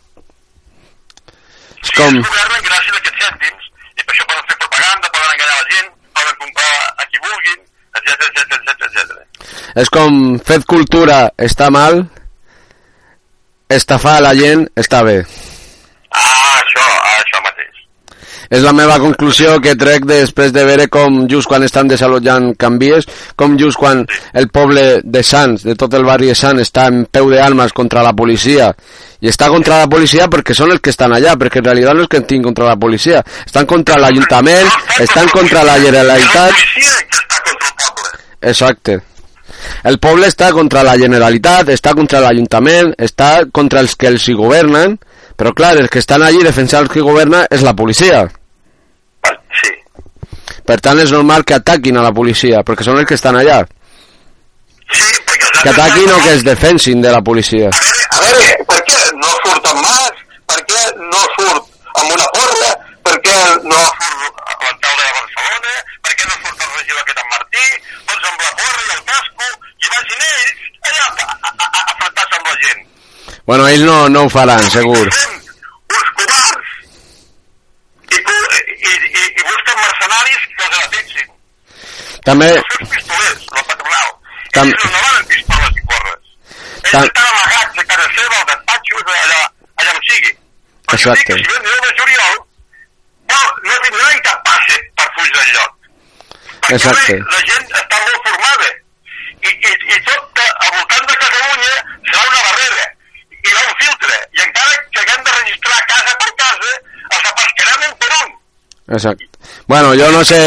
Si
com,
ells governen gràcies a aquests cèntims, i per això poden fer propaganda, poden enganyar la gent, poden comprar a qui vulguin, etc etc etc etc.
és com fer cultura està mal, estafar a la gent està bé.
Ah, això, ah, això mateix.
És la meva conclusió que trec després de veure com just quan estan desallotjant canvies, com just quan el poble de Sants, de tot el barri de Sants, està en peu de armes contra la policia, i està contra la policia perquè són els que estan allà, perquè en realitat no és que estiguin contra la policia, estan contra l'Ajuntament, estan contra la Generalitat, exacte. El poble està contra la Generalitat, està contra l'Ajuntament, està contra els que els hi governen, però clar, els que estan allí defensant els que governa és la policia. Per tant, és normal que ataquin a la policia, perquè són els que estan allà.
Sí, perquè
Que ataquin o
no-
que es defensin de la policia.
A veure, a veure, per què no surt en Mas? Per què no surt amb una porra? Per què no surt l'alcalde de Barcelona? Per què no surt el regidor aquest en Martí? Tots amb la porra i el casco i vagin ells allà a, a, a, a enfrontar-se amb la gent.
Bueno, ells no, no ho faran, segur.
Són uns covards i, cu- i, i, i busquen mercenaris que els defensin.
També,
Els seus pistolers, la patronal.
Tam-
Ells no van amb pistoles i porres. Ells
Tam-
estan amagats a casa seva, al despatxo, allà, allà on sigui. Però jo dic
Exacte.
que si ven de juliol, no, no tindran cap passe per fugir del lloc. Perquè
Exacte.
la, gent està molt formada. I, i, i tot al voltant de Catalunya serà una barrera. I hi ha un filtre. I encara que haguem de registrar casa per casa, els apascarem un per un.
exacte. Bueno, jo no sé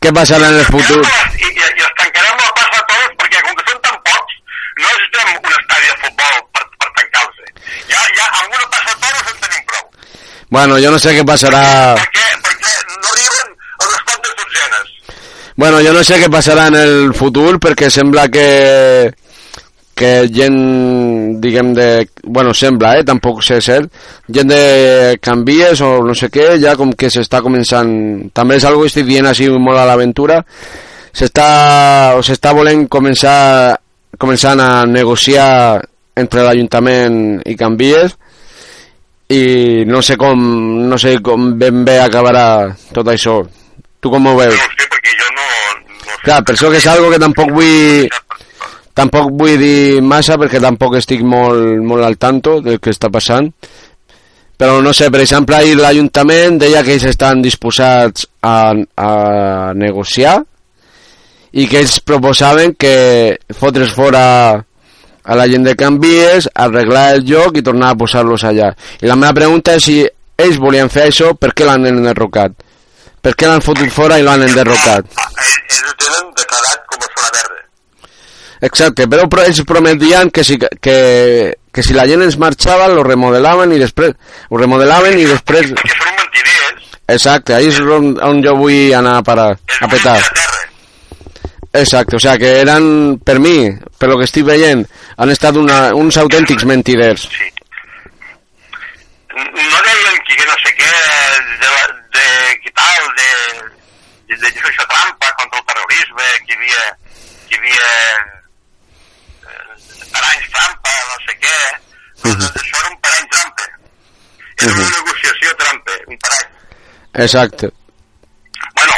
què passarà en el futur.
I, i, i els tancarem la plaça de toros perquè com que són tan pocs no necessitem un estadi de futbol per, per tancar-se. Ja, ja amb una plaça de toros en tenim prou.
Bueno, jo no sé què passarà...
Perquè, perquè no arriben a les quantes dotzenes.
Bueno, jo no sé què passarà en el futur perquè sembla que que gent, diguem de... Bueno, sembla, eh? Tampoc sé cert. Gent de canvies o no sé què, ja com que s'està començant... També és algo que estic dient així molt a l'aventura. S'està... o s'està volent començar començant a negociar entre l'Ajuntament i Canvies i no sé com no sé com ben bé acabarà tot això. Tu com ho
No
veus?
ho sé, perquè jo no... no sé.
Clar, per això que és algo que tampoc vull tampoc vull dir massa perquè tampoc estic molt, molt al tanto del que està passant però no sé, per exemple ahir l'Ajuntament deia que ells estan disposats a, a negociar i que ells proposaven que fotre's fora a la gent de Canvies, arreglar el joc i tornar a posar-los allà. I la meva pregunta és si ells volien fer això, per què l'han enderrocat? Per què l'han fotut fora i l'han enderrocat?
Ells ho tenen declarat com a zona verda.
Exacte, però ells prometien que si, que, que si la gent es marxava lo remodelaven i després ho remodelaven i després
Perquè són mentiders,
exacte, ahí és on, on jo vull anar a parar a petar
de
exacte, o sea que eran per mi, per lo que estic veient han estat una, uns autèntics mentiders
Sí. No deien que, que no sé què, de, la, de que tal, de, de, de contra el terrorisme, que hi havia, que hi havia eh, paranys trampa, no sé què. Doncs això era un parany trampa. Era una negociació trampa, un parany.
exacte
Bueno,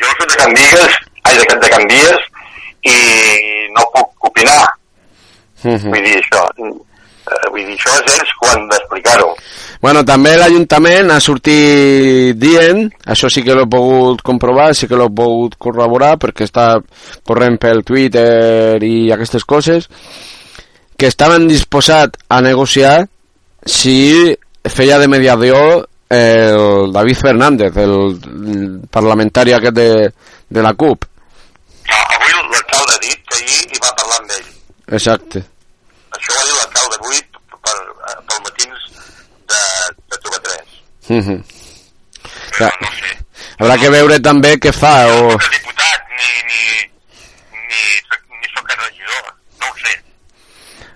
jo soc de Candies, ai, de, de Candies, i no puc opinar.
Mhm.
Vull dir, això, eh, vull dir, això és ells quan d'explicar-ho.
Bueno, també l'Ajuntament ha sortit dient, això sí que l'he pogut comprovar, sí que l'he pogut corroborar, perquè està corrent pel Twitter i aquestes coses, que estaven disposats a negociar si feia de mediador el David Fernández, el, parlamentari aquest de, de la CUP.
Avui l'alcalde ha dit que ahir hi va parlar amb ell.
Exacte.
Això ho va dir l'alcalde avui per, pel matins de, de TV3.
Mhm.
Però
Clar.
no sé.
Haurà que veure també què fa,
No
o...
diputat ni, ni, ni, soc, ni soc regidor. No ho sé.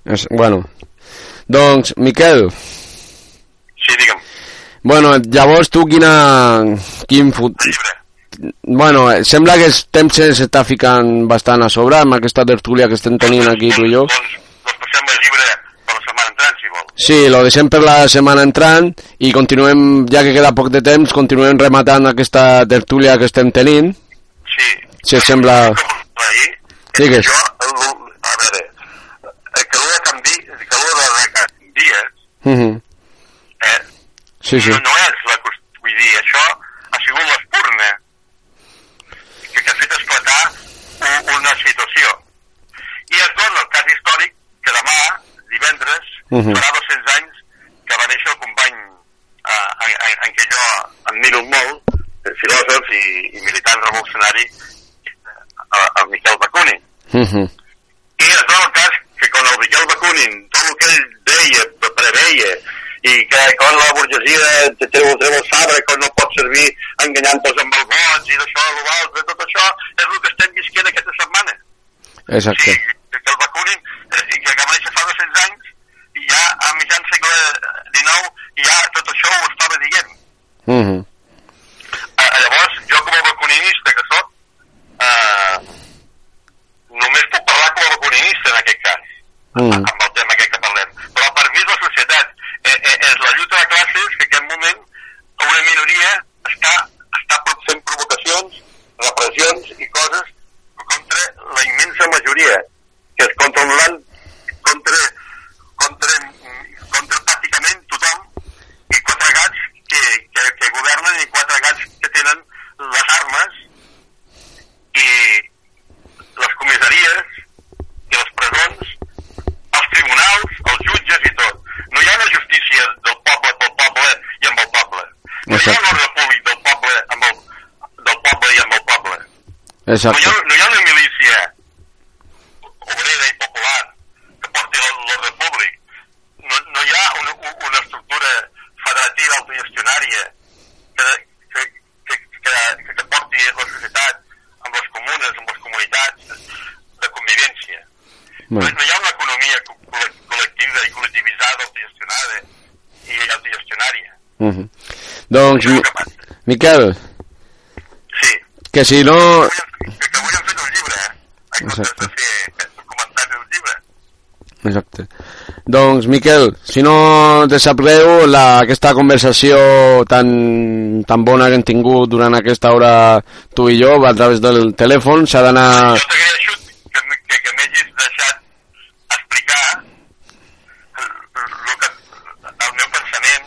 És, bueno, doncs, Miquel,
Sí, digue'm.
bueno, llavors tu quina... Quin fut... Bueno, eh, sembla que el temps s'està ficant bastant a sobre amb aquesta tertúlia que estem tenint aquí tu i jo.
Doncs, doncs passem el llibre per la setmana entrant, si vol.
Sí, lo deixem per la setmana entrant i continuem, ja que queda poc de temps, continuem rematant aquesta tertúlia que estem tenint.
Sí.
Si et sembla... Digues.
Jo, a veure, el calor de canvi, el calor de, de canvies,
Mhm.
eh,
Sí, sí.
no, no és la qüestió, vull dir, això ha sigut l'espurna que, que ha fet esclatar un, una situació. I es dona el cas històric que demà, divendres,
Mhm.
farà 200 anys que va néixer el company eh, en, en, en què jo admiro molt, filòsof i, i militant revolucionari, eh, el Miquel Bakunin.
Mhm.
I es dona el cas que quan el Miquel Bakunin, tot el que ell deia, preveia, i que quan la burgesia te treu, treu el sabre, quan no pot servir enganyant-los amb els vots i d'això, l'altre, tot això, és el que estem visquent aquesta setmana.
Exacte.
Sí, que el Bakunin, eh, que va néixer fa 200 anys, i ja a mitjan segle XIX, ja tot això ho estava dient.
Mhm.
Eh, llavors, jo com a bacuninista que sóc, eh, només puc parlar com a bacuninista en aquest cas,
Mm.
amb el tema aquest que parlem. Però per mi és la societat, eh, eh, és la lluita de classes que en aquest moment una minoria està, està fent provocacions, repressions i coses contra la immensa majoria, que és contra el 90, contra, contra, contra pràcticament tothom i quatre gats que, que, que governen i quatre gats que tenen les armes i les comissaries i les presons, els tribunals, els jutges i tot. No hi ha una justícia del poble pel poble i amb el poble. No hi ha
Exacte.
un ordre públic del poble amb el, del poble i amb el poble. No hi,
Exacte.
ha, no hi ha una milícia obrera i popular que porti l'ordre públic. No, no hi ha una, una estructura federativa autogestionària que, que, que, que, que porti la societat amb les comunes, amb les comunitats de convivència. No,
Bueno.
no hi ha una economia
Doncs. Miquel,
Sí.
que si no...
Que, avui hem fet un llibre, eh? En comptes
Exacte.
de fer comentaris d'un llibre.
Exacte. Doncs, Miquel, si no te sap greu, la, aquesta conversació tan, tan bona que hem tingut durant aquesta hora tu i jo, a través del telèfon, s'ha d'anar...
Jo t'agraeixo que, m- que, que m'hagis deixat explicar el, el, que, el meu pensament,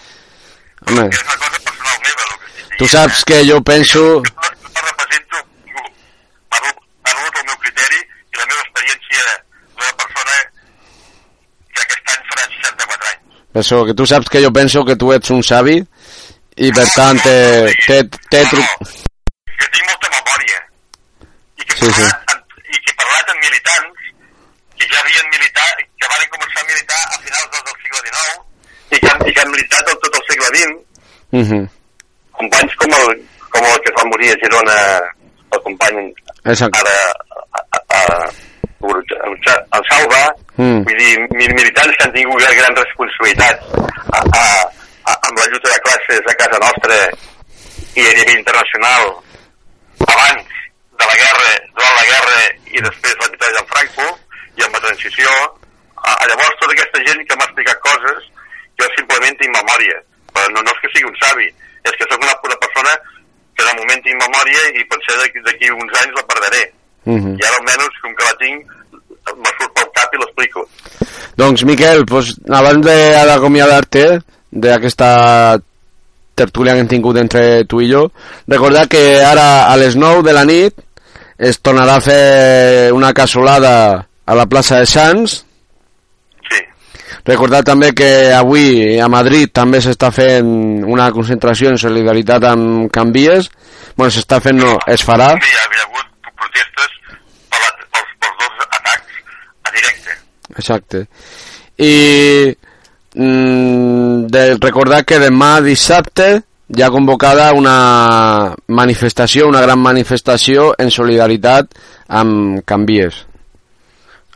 Home,
que és una cosa personal meva, el que estic dient.
Tu saps que jo penso...
Jo no, no represento ningú. Parlo, parlo del meu criteri i la meva experiència d'una persona que aquest any farà 64 anys.
Això, que tu saps que jo penso que tu ets un savi i per tant te, te, te tru...
no. Que tinc molta memòria. I que,
Sí, sí.
amb, I que parlat amb militants que ja havien militat, que van començar a militar a finals del, segle XIX i que, han, i que han militat tot el segle XX.
Uh -huh.
Companys com el, com el que es va morir a Girona, el company
Exacte.
ara a, a, a, a, Salva,
Mm.
vull dir, mi- militants que han tingut grans responsabilitats a, a, a, amb la lluita de classes a casa nostra i a nivell internacional abans de la guerra, durant la guerra i després la lluita de Franco i amb la transició. A, a llavors tota aquesta gent que m'ha explicat coses jo simplement tinc memòria, però no, no és que sigui un savi, és que sóc una, una persona que de moment tinc memòria i potser d'aquí- uns anys la perdré.
Uh -huh.
I ara almenys, com que la tinc, me surt pel cap i l'explico.
Doncs, Miquel, pues, abans de- d'acomiadar-te d'aquesta tertúlia que hem tingut entre tu i jo, recordar que ara a les 9 de la nit es tornarà a fer una casolada a la plaça de Sants. Recordar també que avui a Madrid també s'està fent una concentració en solidaritat amb Canvies. Bueno, s'està fent, no, es farà.
Sí, hi havia hagut protestes per la, pels, pels dos atacs a directe.
Exacte. I mm, de recordar que demà dissabte hi ha convocada una manifestació, una gran manifestació en solidaritat amb Canvies,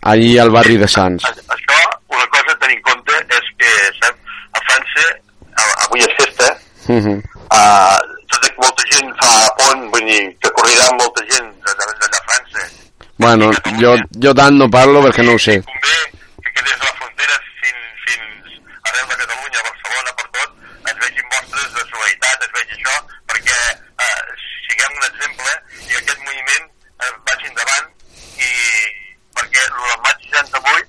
allí al barri de Sants.
Això, una cosa a tenir en compte és que sap, a França, a- avui és festa,
Uh -huh.
uh, tot molta gent fa pont, vull dir, que corrirà molta gent de, de, d'allà a França.
Bueno, jo, jo tant no parlo perquè no ho sé.
Convé que, que des de la frontera fins, fins arreu de Catalunya, Barcelona, per tot, es vegin mostres de solidaritat, es vegi això, perquè eh, siguem un exemple i aquest moviment eh, vagi endavant i perquè el maig 68,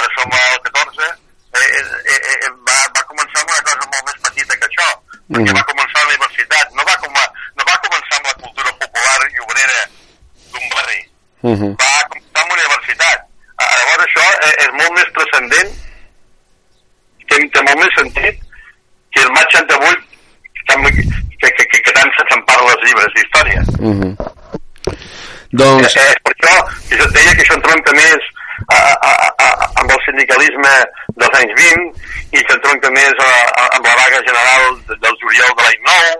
ara som al 14, eh, eh, eh, va, va començar amb una cosa molt més petita que això, perquè
Mhm.
va començar a la universitat, no va, com a, no va començar amb la cultura popular i obrera d'un barri,
Uh -huh.
va començar amb la universitat. Ah, Llavors això eh, és molt més transcendent, té, té molt més sentit que el maig 68 que, que, que, que tant se'n parla als llibres d'història.
Uh -huh. Doncs,
Eh, per això jo et deia que això entronca més a, a, a, a, amb el sindicalisme dels anys 20 i s'entronca més a, a, amb la vaga general de, del juliol de l'any 9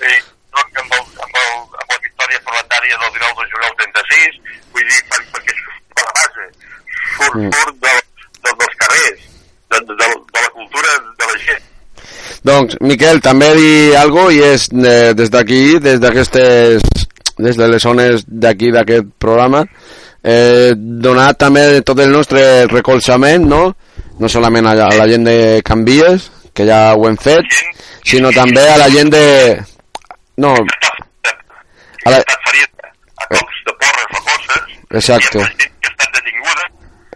i entronca amb, el, amb, el, amb la victòria parlamentària del 19 de juliol 36 vull dir, per, perquè surt de la base surt,
Mm.
surt del, del, dels carrers de, de, de, de la cultura de la gent
doncs, Miquel, també dir algo i és eh, des d'aquí, des d'aquestes des de les zones d'aquí d'aquest programa eh, donar també tot el nostre recolzament no, no solament a, a la gent de Canvies que ja ho hem fet sinó també a la gent de no, a la,
a cops de porres o coses
Exacte.
i gent que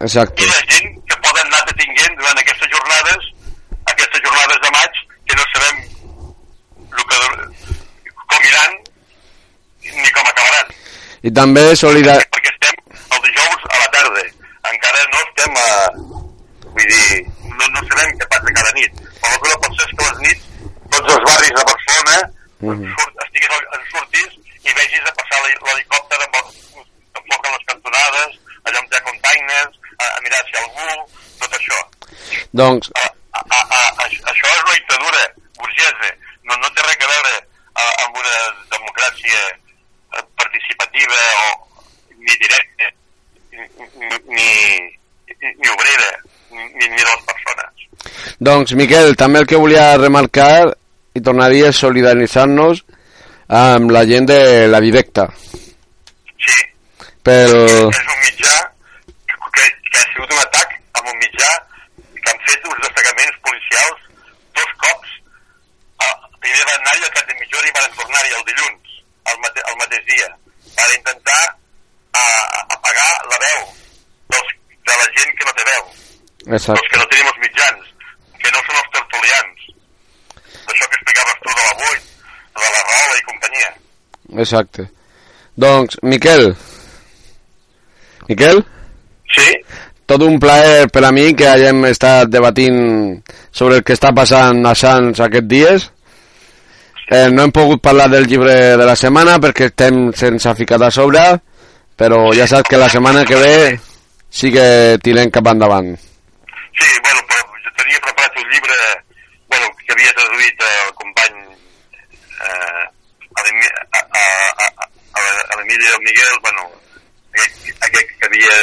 exacte
i la gent que poden anar detinguent durant aquestes jornades, aquestes jornades de maig, que no sabem que, com iran ni com acabaran.
i també solidar
Perquè estem el dijous a la tarda. Encara no estem a... Vull dir, no, no sabem què passa cada nit. Però el que pot ser és que a les nits tots els barris de Barcelona
Mhm.
surt, estiguin al- en surtis i vegis a passar l'he- l'helicòpter amb el, que enfoquen les cantonades, allà on hi ha containers, a, a mirar si algú, tot això.
doncs
A, a, a, a, això és una dictadura burgesa, no, no té res a veure a, amb una democràcia eh, participativa o ni directa, ni, ni, ni obrera, ni, de les persones.
Doncs, Miquel, també el que volia remarcar i tornaria a solidaritzar-nos amb la gent de la directa.
Sí,
Pel...
és un mitjà que, que, ha sigut un atac amb un mitjà que han fet uns destacaments policials dos cops. Ah, primer van anar-hi al cap de mitja hora i van tornar-hi el dilluns, el, mate, el mateix dia, per intentar ah, apagar la veu dels, de la gent que no té veu,
Exacte.
que no tenim els mitjans, que no són els tertulians. D'això que explicaves tu de la 8, de la Rahola i companyia.
Exacte. Doncs, Miquel. Miquel?
Sí,
tot un plaer per a mi que haguem estat debatint sobre el que està passant a Sants aquests dies. Eh, no hem pogut parlar del llibre de la setmana perquè estem sense ficat a sobre, però ja saps que la setmana que ve sí que tirem cap endavant.
Sí, bueno, però jo tenia preparat un llibre bueno, que havia traduït el company eh, a a, a, a, a, a l'Emili del Miguel, bueno, aquest, aquest que, havia,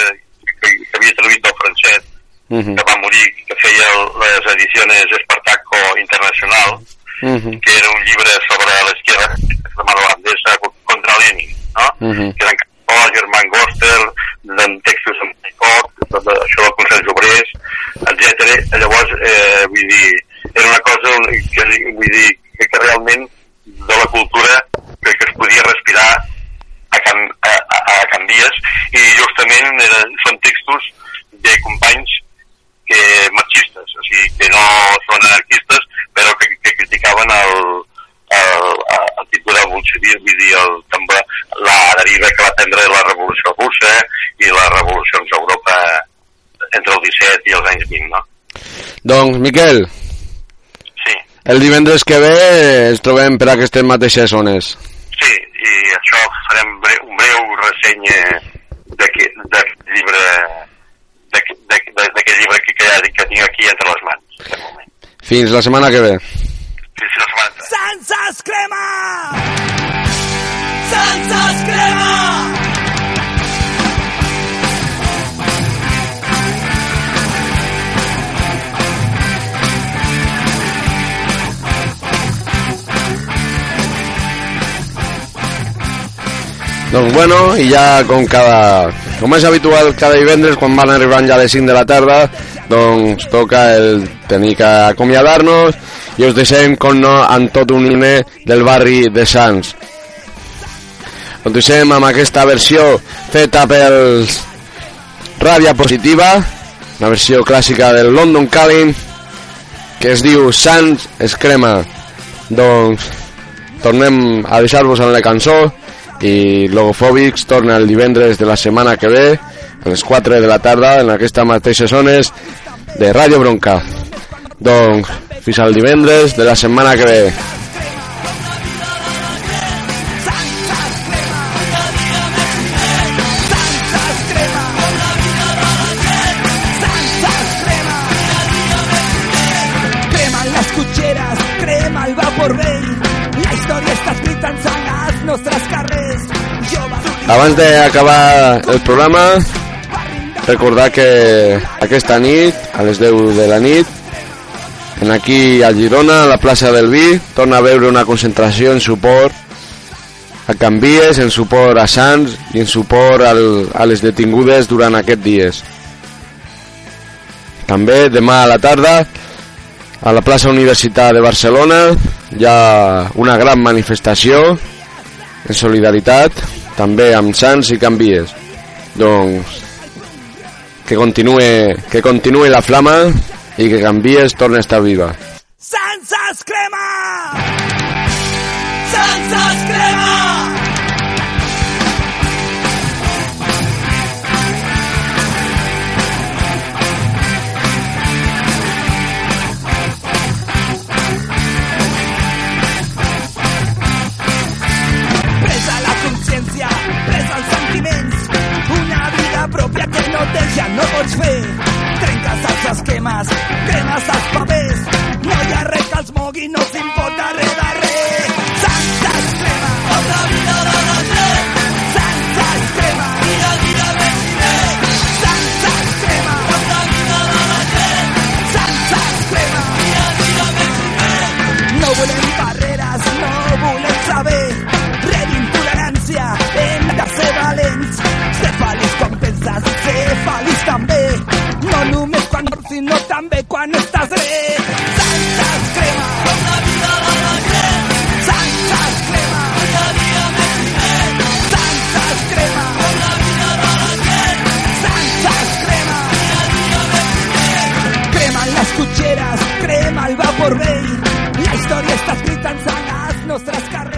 que, que havia traduït del francès,
Mhm,
que va morir, que feia les edicions Espartaco Internacional,
mhm,
que era un llibre sobre l'esquerra holandesa contra Lenin, no?
mhm.
que eren Cantó, Germán Goster, en textos en Picot, tot això del Consell Obrers, etc. Llavors, eh, vull dir, era una cosa que, vull dir, que, que realment de la cultura que, que es podia respirar a Can, a, a, Can Vies i justament eren, són textos de companys que marxistes, o sigui, que no són anarquistes, però que, que criticaven el, el, el tipus de bolxevisme, vull dir, el, també la deriva que va prendre la revolució russa i les revolucions a Europa entre el 17 i els anys 20, no?
Doncs, Miquel,
Sí,
el divendres que ve ens trobem per aquestes mateixes zones.
sí, i això farem bre un breu ressenya d'aquest llibre d'aquest llibre que, que, que tinc aquí entre les mans, en aquest moment.
Fins la setmana que ve.
Fins la setmana entrant.
Sansa crema! Sansa crema!
Doncs bueno, i ja com cada... Com és habitual cada divendres, quan van arribant ja a les 5 de la tarda, doncs toca el tenir que acomiadar-nos i us deixem, com no, amb tot un himne del barri de Sants. Us deixem amb aquesta versió feta pels Ràbia Positiva, una versió clàssica del London Calling, que es diu Sants es crema. Doncs tornem a deixar-vos en la cançó i Logofòbics torna el divendres de la setmana que ve a les 4 de la tarda en aquestes mateixes zones de Ràdio Bronca. Doncs fins al divendres de la setmana que ve. Abans d'acabar el programa, recordar que aquesta nit, a les 10 de la nit, en aquí a Girona, a la plaça del Vi, torna a veure una concentració en suport a Canvies, en suport a Sants i en suport al, a les detingudes durant aquests dies. També demà a la tarda a la plaça Universitat de Barcelona hi ha una gran manifestació en solidaritat també amb Sants i Canvies. Que continue, que continue la flama i que Canvies torni a estar viva.
Sansa crema! Ja no pots fer. Trenques els esquemes, cremes els papers, no hi ha res que els mogui, no s'importa van estas santas. Con la vida van a creer. Santas cremas. Con la vida me primero. Santas cremas. Con la vida van a creer. Santas cremas. Con la vida me primero. Las cucheras, crema el vapor rey. La historia está escrita en nuestras carreras.